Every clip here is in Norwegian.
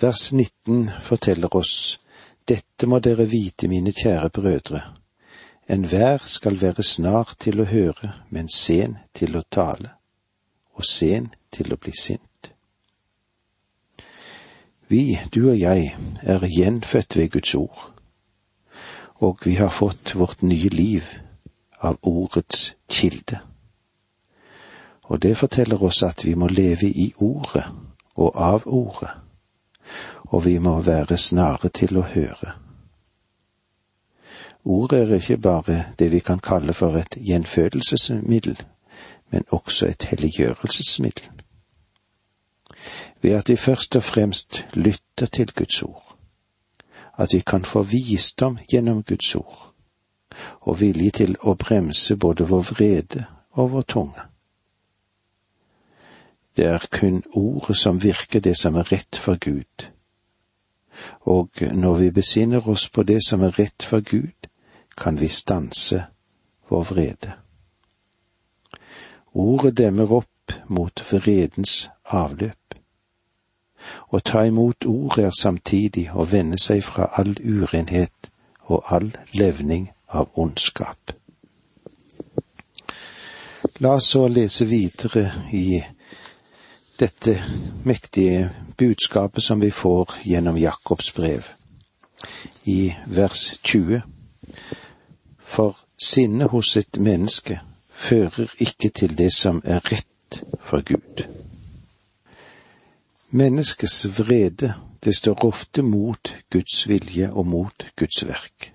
Vers 19 forteller oss, Dette må dere vite, mine kjære brødre, enhver skal være snar til å høre, men sen til å tale, og sen til å bli sint. Vi, du og jeg, er gjenfødt ved Guds ord, og vi har fått vårt nye liv av ordets kilde. Og det forteller oss at vi må leve i ordet og av ordet og vi må være snare til å høre. Ordet er ikke bare det vi kan kalle for et gjenfødelsesmiddel, men også et helliggjørelsesmiddel. Ved at vi først og fremst lytter til Guds ord, at vi kan få visdom gjennom Guds ord, og vilje til å bremse både vår vrede og vår tunge. Det er kun ordet som virker det som er rett for Gud, og når vi besinner oss på det som er rett for Gud, kan vi stanse vår vrede. Ordet demmer opp mot vredens avløp. Å ta imot ordet er samtidig å vende seg fra all urenhet og all levning av ondskap. La oss så lese videre i dette mektige budskapet som vi får gjennom Jakobs brev, i vers 20. For sinnet hos et menneske fører ikke til det som er rett for Gud. Menneskets vrede, det står ofte mot Guds vilje og mot Guds verk.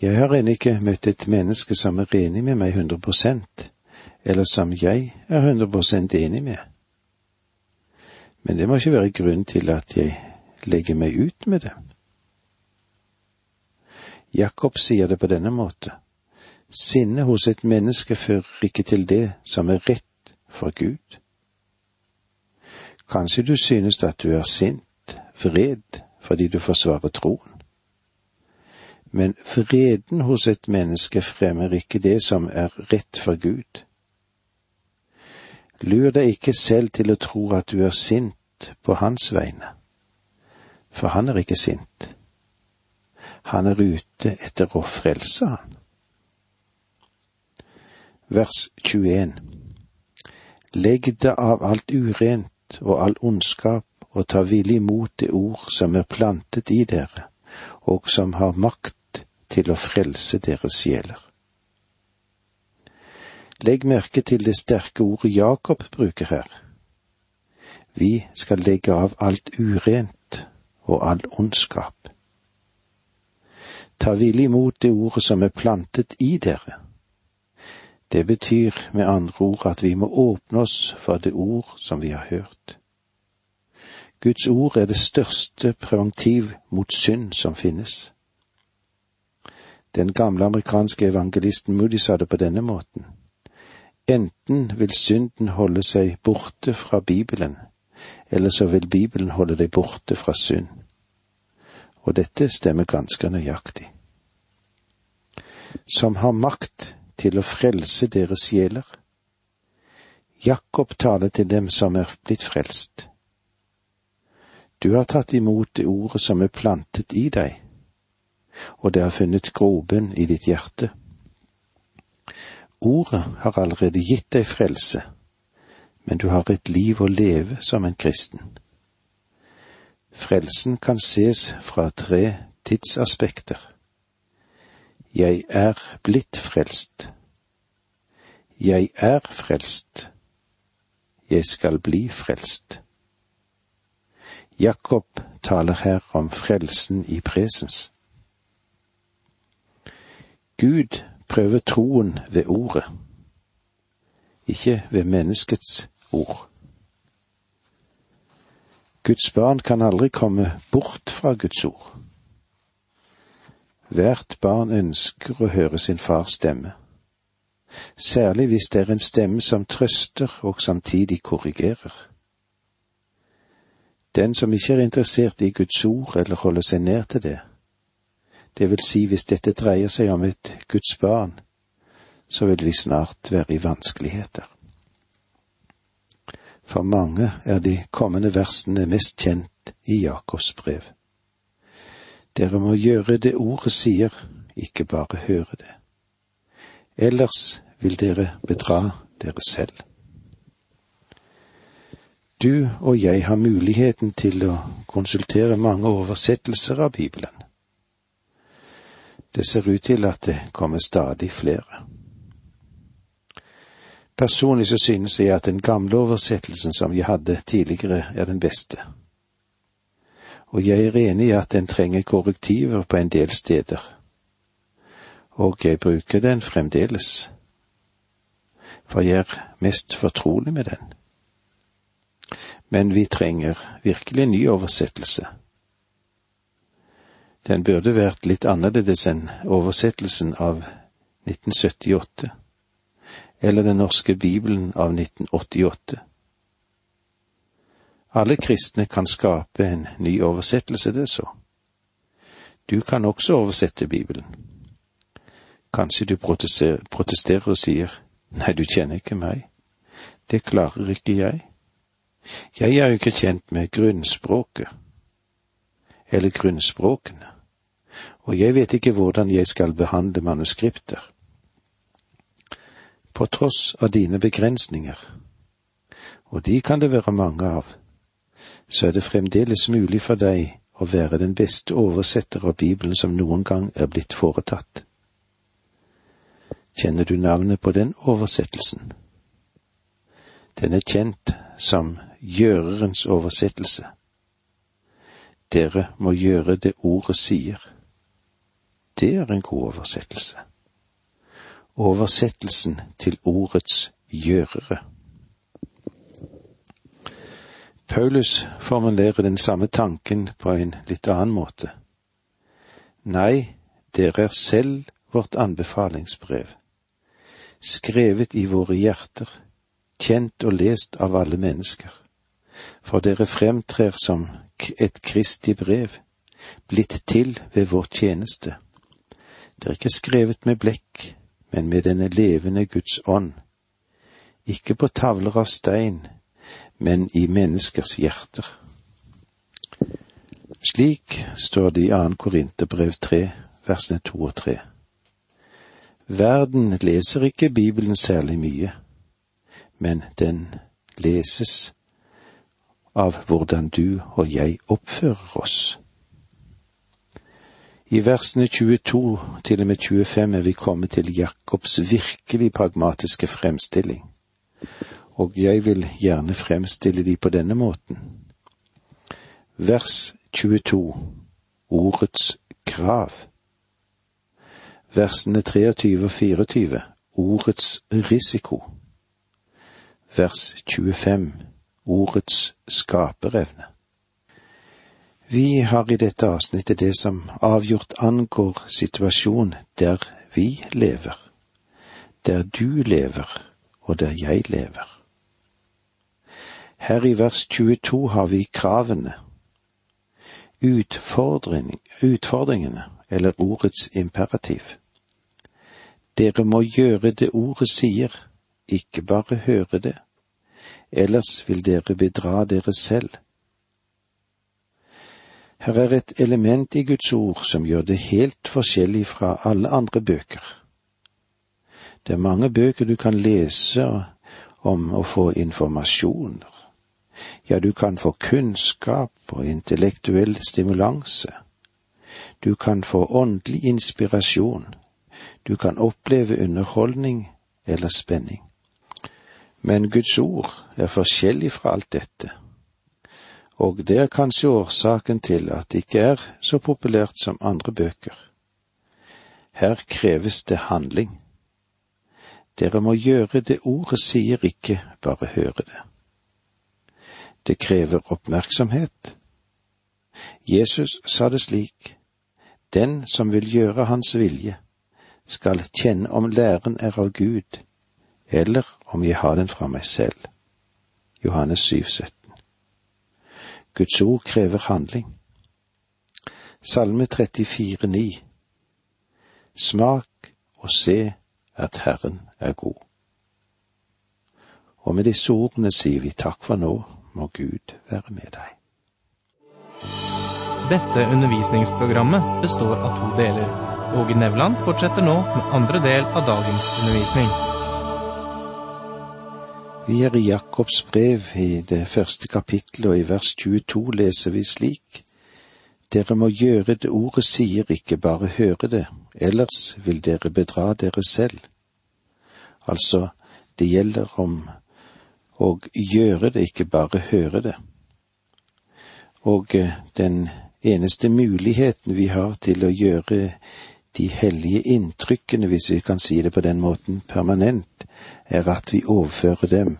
Jeg har ennå ikke møtt et menneske som er enig med meg 100 eller som jeg er 100% enig med. Men det må ikke være grunn til at jeg legger meg ut med det. Jakob sier det på denne måte. Sinne hos et menneske fører ikke til det som er rett for Gud. Kanskje du synes at du er sint, vred, fordi du forsvarer troen. Men freden hos et menneske fremmer ikke det som er rett for Gud. Lur deg ikke selv til å tro at du er sint på hans vegne, for han er ikke sint. Han er ute etter å frelse han. Vers 21 Legg deg av alt urent og all ondskap og ta villig imot det ord som er plantet i dere, og som har makt til å frelse deres sjeler. Legg merke til det sterke ordet Jakob bruker her. Vi skal legge av alt urent og all ondskap. Ta villig imot det ordet som er plantet i dere. Det betyr med andre ord at vi må åpne oss for det ord som vi har hørt. Guds ord er det største preventiv mot synd som finnes. Den gamle amerikanske evangelisten Moody sa det på denne måten. Enten vil synden holde seg borte fra Bibelen, eller så vil Bibelen holde deg borte fra synd. Og dette stemmer ganske nøyaktig. Som har makt til å frelse deres sjeler. Jakob taler til dem som er blitt frelst. Du har tatt imot det ordet som er plantet i deg, og det har funnet grobunn i ditt hjerte. Ordet har allerede gitt deg frelse, men du har et liv å leve som en kristen. Frelsen kan ses fra tre tidsaspekter. Jeg er blitt frelst. Jeg er frelst. Jeg skal bli frelst. Jakob taler her om frelsen i presens. Gud prøve troen ved ordet, ikke ved menneskets ord. Guds barn kan aldri komme bort fra Guds ord. Hvert barn ønsker å høre sin fars stemme, særlig hvis det er en stemme som trøster og samtidig korrigerer. Den som ikke er interessert i Guds ord eller holder seg nær til det, det vil si hvis dette dreier seg om et Guds barn, så vil vi snart være i vanskeligheter. For mange er de kommende versene mest kjent i Jakobs brev. Dere må gjøre det ordet sier, ikke bare høre det. Ellers vil dere bedra dere selv. Du og jeg har muligheten til å konsultere mange oversettelser av Bibelen. Det ser ut til at det kommer stadig flere. Personlig så synes jeg at den gamle oversettelsen som jeg hadde tidligere, er den beste. Og jeg er enig i at den trenger korrektiver på en del steder. Og jeg bruker den fremdeles, for jeg er mest fortrolig med den. Men vi trenger virkelig en ny oversettelse. Den burde vært litt annerledes enn oversettelsen av 1978 eller Den norske bibelen av 1988. Alle kristne kan skape en ny oversettelse, det så. Du kan også oversette Bibelen. Kanskje du protesterer og sier nei, du kjenner ikke meg. Det klarer ikke jeg. Jeg er jo ikke kjent med grunnspråket, eller grunnspråkene, og jeg vet ikke hvordan jeg skal behandle manuskripter på tross av dine begrensninger, og de kan det være mange av, så er det fremdeles mulig for deg å være den beste oversetter av Bibelen som noen gang er blitt foretatt. Kjenner du navnet på den oversettelsen? Den er kjent som Gjørerens oversettelse. Dere må gjøre det ordet sier. Det er en god oversettelse oversettelsen til ordets gjørere. Paulus formulerer den samme tanken på en litt annen måte. Nei, dere er selv vårt anbefalingsbrev, skrevet i våre hjerter, kjent og lest av alle mennesker, for dere fremtrer som et kristig brev, blitt til ved vår tjeneste. Det er ikke skrevet med blekk, men med denne levende Guds ånd, ikke på tavler av stein, men i menneskers hjerter. Slik står det i 2. Korinterbrev 3, versene 2 og 3. Verden leser ikke Bibelen særlig mye, men den leses av hvordan du og jeg oppfører oss. I versene 22 til og med 25 er vi kommet til Jakobs virkelig pragmatiske fremstilling, og jeg vil gjerne fremstille de på denne måten. Vers 22 Ordets krav. Versene 23 og 24 Ordets risiko. Vers 25 Ordets skaperevne. Vi har i dette avsnittet det som avgjort angår situasjonen der vi lever, der du lever og der jeg lever. Her i vers 22 har vi kravene, Utfordring, utfordringene, eller ordets imperativ. Dere må gjøre det ordet sier, ikke bare høre det, ellers vil dere bedra dere selv her er et element i Guds ord som gjør det helt forskjellig fra alle andre bøker. Det er mange bøker du kan lese om å få informasjoner. Ja, du kan få kunnskap og intellektuell stimulanse. Du kan få åndelig inspirasjon. Du kan oppleve underholdning eller spenning. Men Guds ord er forskjellig fra alt dette og det er kanskje årsaken til at det ikke er så populært som andre bøker. Her kreves det handling. Dere må gjøre det ordet sier, ikke bare høre det. Det krever oppmerksomhet. Jesus sa det slik, Den som vil gjøre Hans vilje, skal kjenne om læren er av Gud, eller om jeg har den fra meg selv. Johannes 7, 17. Guds ord krever handling. Salme 34, 34,9 Smak og se at Herren er god. Og med disse ordene sier vi takk for nå, må Gud være med deg. Dette undervisningsprogrammet består av to deler. Åge Nevland fortsetter nå med andre del av dagens undervisning. Vi er i Jakobs brev i det første kapittelet, og i vers 22 leser vi slik. Dere må gjøre det ordet sier, ikke bare høre det, ellers vil dere bedra dere selv. Altså, det gjelder om å gjøre det, ikke bare høre det. Og eh, den eneste muligheten vi har til å gjøre de hellige inntrykkene, hvis vi kan si det på den måten, permanent, er at vi overfører dem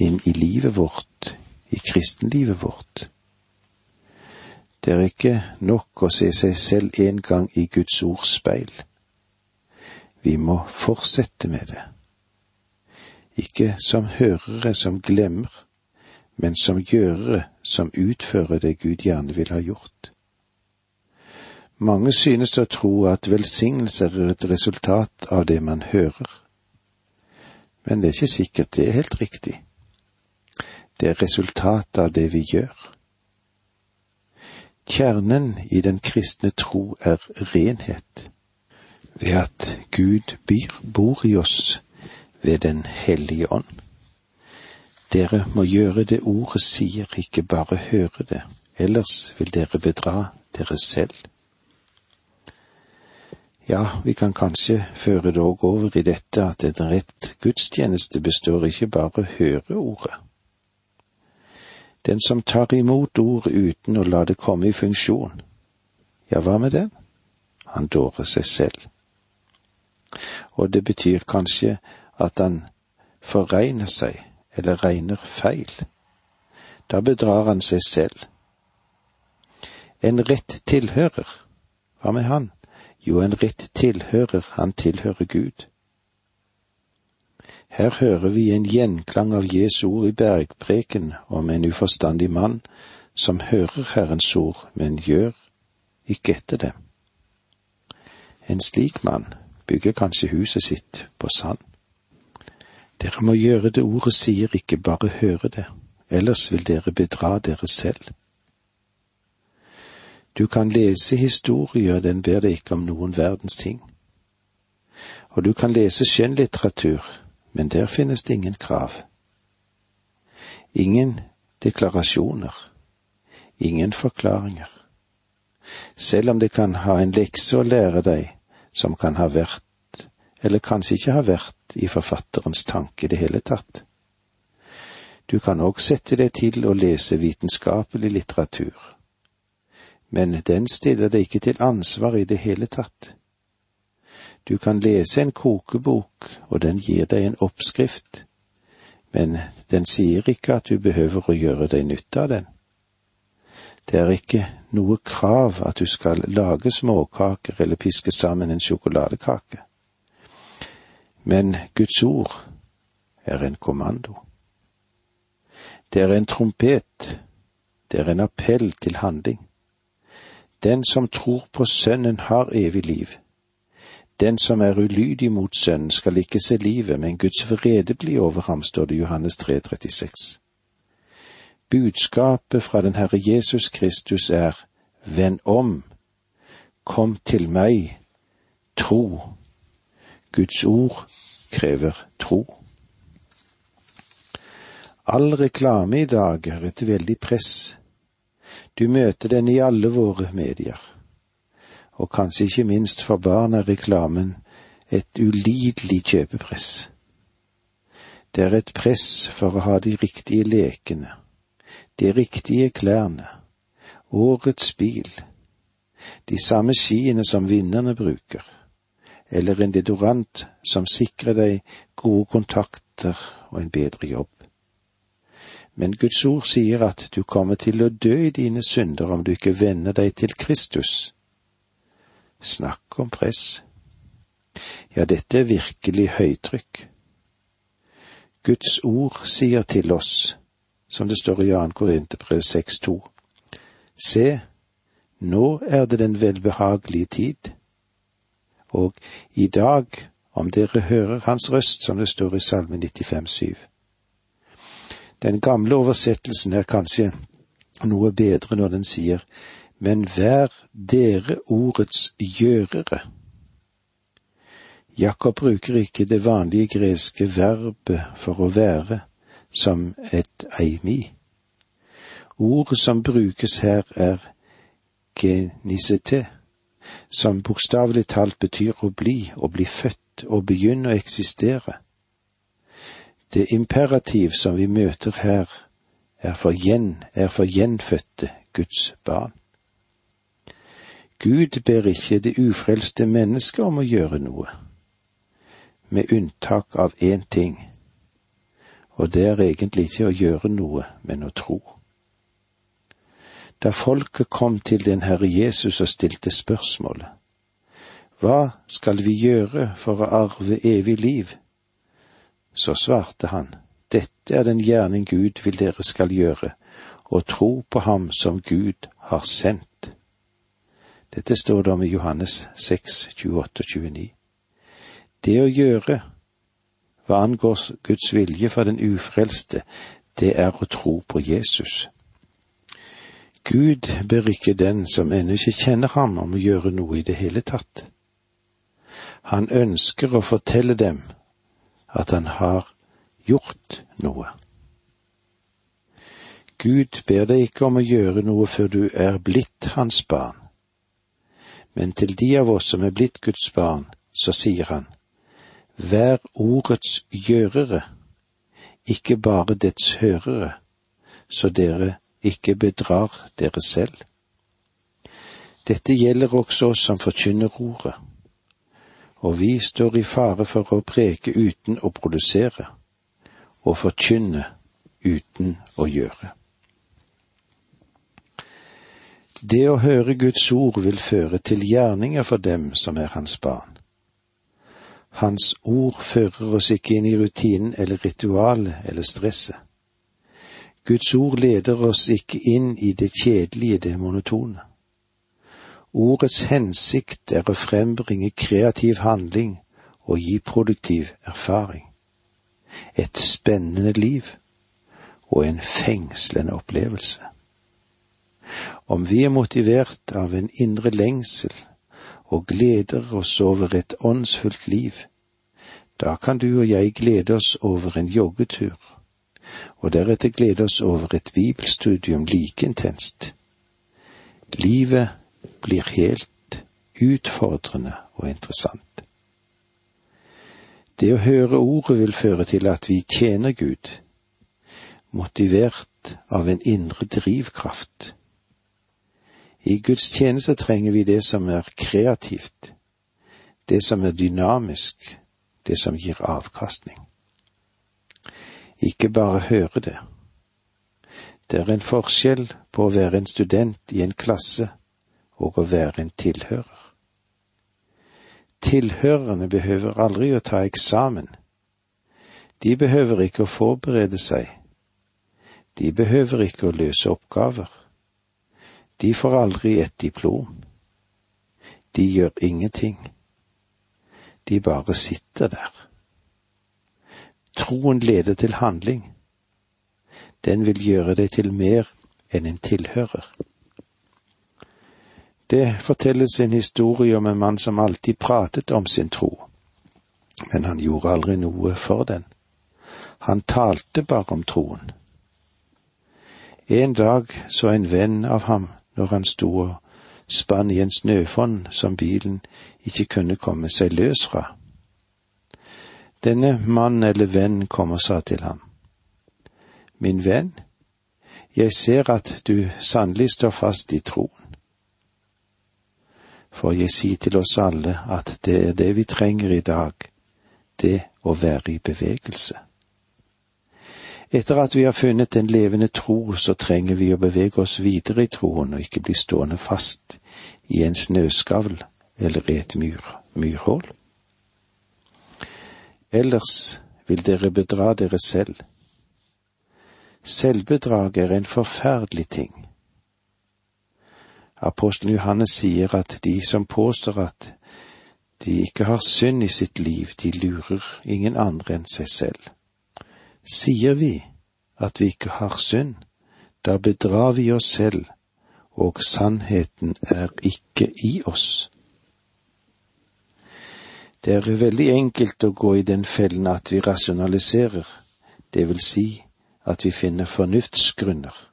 inn i livet vårt, i kristenlivet vårt. Det er ikke nok å se seg selv en gang i Guds ords speil. Vi må fortsette med det. Ikke som hørere som glemmer, men som gjørere som utfører det Gud gjerne vil ha gjort. Mange synes å tro at velsignelse er et resultat av det man hører. Men det er ikke sikkert det er helt riktig. Det er resultatet av det vi gjør. Kjernen i den kristne tro er renhet, ved at Gud bor i oss ved Den hellige ånd. Dere må gjøre det ordet sier, ikke bare høre det, ellers vil dere bedra dere selv. Ja, vi kan kanskje føre òg over i dette at en rett gudstjeneste består ikke bare høre ordet. Den som tar imot ordet uten å la det komme i funksjon, ja, hva med den? Han dårer seg selv. Og det betyr kanskje at han forregner seg, eller regner feil. Da bedrar han seg selv. En rett tilhører, hva med han? Jo, en rett tilhører, han tilhører Gud. Her hører vi en gjenklang av Jesu ord i bergpreken om en uforstandig mann som hører Herrens ord, men gjør ikke etter dem. En slik mann bygger kanskje huset sitt på sand. Dere må gjøre det ordet sier, ikke bare høre det, ellers vil dere bedra dere selv. Du kan lese historier, den ber deg ikke om noen verdens ting. Og du kan lese skjønnlitteratur, men der finnes det ingen krav. Ingen deklarasjoner. Ingen forklaringer. Selv om det kan ha en lekse å lære deg som kan ha vært, eller kanskje ikke ha vært, i forfatterens tanke i det hele tatt. Du kan òg sette deg til å lese vitenskapelig litteratur men den stiller deg ikke til ansvar i det hele tatt. Du kan lese en kokebok, og den gir deg en oppskrift, men den sier ikke at du behøver å gjøre deg nytte av den. Det er ikke noe krav at du skal lage småkaker eller piske sammen en sjokoladekake. Men Guds ord er en kommando. Det er en trompet, det er en appell til handling. Den som tror på Sønnen har evig liv. Den som er ulydig mot Sønnen skal ikke se livet, men Guds vrede blir over ham, står det i Johannes 3, 36. Budskapet fra den Herre Jesus Kristus er Vend om, kom til meg, tro. Guds ord krever tro. All reklame i dag er et veldig press du møter den i alle våre medier. Og kanskje ikke minst for barn er reklamen et ulidelig kjøpepress. Det er et press for å ha de riktige lekene, de riktige klærne, årets bil, de samme skiene som vinnerne bruker, eller en deodorant som sikrer deg gode kontakter og en bedre jobb. Men Guds ord sier at du kommer til å dø i dine synder om du ikke venner deg til Kristus. Snakk om press. Ja, dette er virkelig høytrykk. Guds ord sier til oss, som det står i 2. Korinterbrev 6,2, Se, nå er det den velbehagelige tid, og i dag, om dere hører Hans røst, som det står i Salme 95,7 Den gamle oversettelsen er kanskje noe bedre når den sier men vær dere ordets gjørere. Jakob bruker ikke det vanlige greske verbet for å være som et eimi. Ordet som brukes her er genisete, som bokstavelig talt betyr å bli, å bli født, å begynne å eksistere. Det imperativ som vi møter her, er for, gjen, er for gjenfødte Guds barn. Gud ber ikke det ufrelste mennesket om å gjøre noe, med unntak av én ting, og det er egentlig ikke å gjøre noe, men å tro. Da folket kom til den Herre Jesus og stilte spørsmålet, Hva skal vi gjøre for å arve evig liv? Så svarte han, Dette er den gjerning Gud vil dere skal gjøre, og tro på ham som Gud har sendt. Dette står det om i Johannes 6, 28 og 29. Det å gjøre hva angår Guds vilje for den ufrelste, det er å tro på Jesus. Gud ber ikke den som ennå ikke kjenner ham om å gjøre noe i det hele tatt. Han ønsker å fortelle dem at han har gjort noe. Gud ber deg ikke om å gjøre noe før du er blitt hans barn, men til de av oss som er blitt Guds barn, så sier han, vær ordets gjørere, ikke bare dets hørere, så dere ikke bedrar dere selv. Dette gjelder også oss som forkynner ordet, og vi står i fare for å preke uten å produsere, og forkynne uten å gjøre. Det å høre Guds ord vil føre til gjerninger for dem som er hans barn. Hans ord fører oss ikke inn i rutinen eller ritualet eller stresset. Guds ord leder oss ikke inn i det kjedelige, det monotone. Ordets hensikt er å frembringe kreativ handling og gi produktiv erfaring. Et spennende liv og en fengslende opplevelse. Om vi er motivert av en indre lengsel og gleder oss over et åndsfullt liv, da kan du og jeg glede oss over en joggetur og deretter glede oss over et bibelstudium like intenst. Livet blir helt utfordrende og interessant. Det å høre ordet vil føre til at vi tjener Gud, motivert av en indre drivkraft. I Guds tjeneste trenger vi det som er kreativt, det som er dynamisk, det som gir avkastning. Ikke bare høre det. Det er en forskjell på å være en student i en klasse og å være en tilhører. Tilhørerne behøver aldri å ta eksamen. De behøver ikke å forberede seg. De behøver ikke å løse oppgaver. De får aldri et diplom. De gjør ingenting. De bare sitter der. Troen leder til handling. Den vil gjøre deg til mer enn en tilhører. Det fortelles en historie om en mann som alltid pratet om sin tro, men han gjorde aldri noe for den. Han talte bare om troen. En dag så en venn av ham når han sto og spann i en snøfonn som bilen ikke kunne komme seg løs fra. Denne mann eller venn kom og sa til ham, Min venn, jeg ser at du sannelig står fast i troen. For jeg sier til oss alle at det er det vi trenger i dag, det å være i bevegelse. Etter at vi har funnet en levende tro, så trenger vi å bevege oss videre i troen og ikke bli stående fast i en snøskavl eller i et myr, myrhull ellers vil dere bedra dere selv. Selvbedrag er en forferdelig ting. Apostelen Johannes sier at de som påstår at de ikke har synd i sitt liv, de lurer ingen andre enn seg selv. Sier vi at vi ikke har synd, da bedrar vi oss selv, og sannheten er ikke i oss. Det er veldig enkelt å gå i den fellen at vi rasjonaliserer, det vil si at vi finner fornuftsgrunner.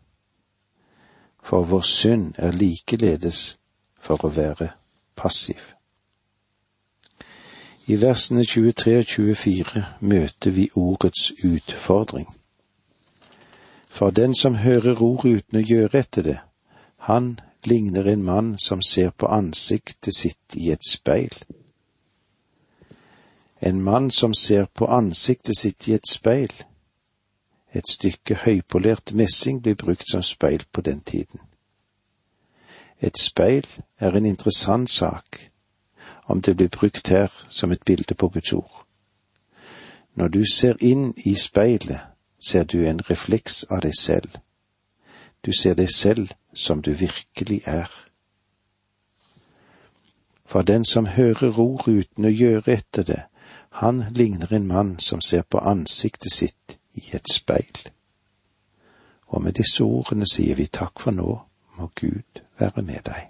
For vår synd er likeledes for å være passiv. I versene 23 og 24 møter vi ordets utfordring. For den som hører ord uten å gjøre etter det, han ligner en mann som ser på ansiktet sitt i et speil. En mann som ser på ansiktet sitt i et speil. Et stykke høypolert messing blir brukt som speil på den tiden. Et speil er en interessant sak, om det blir brukt her som et bilde på Guds ord. Når du ser inn i speilet, ser du en refleks av deg selv. Du ser deg selv som du virkelig er. For den som hører ord uten å gjøre etter det, han ligner en mann som ser på ansiktet sitt i et speil. Og med disse ordene sier vi takk for nå, må Gud være med deg.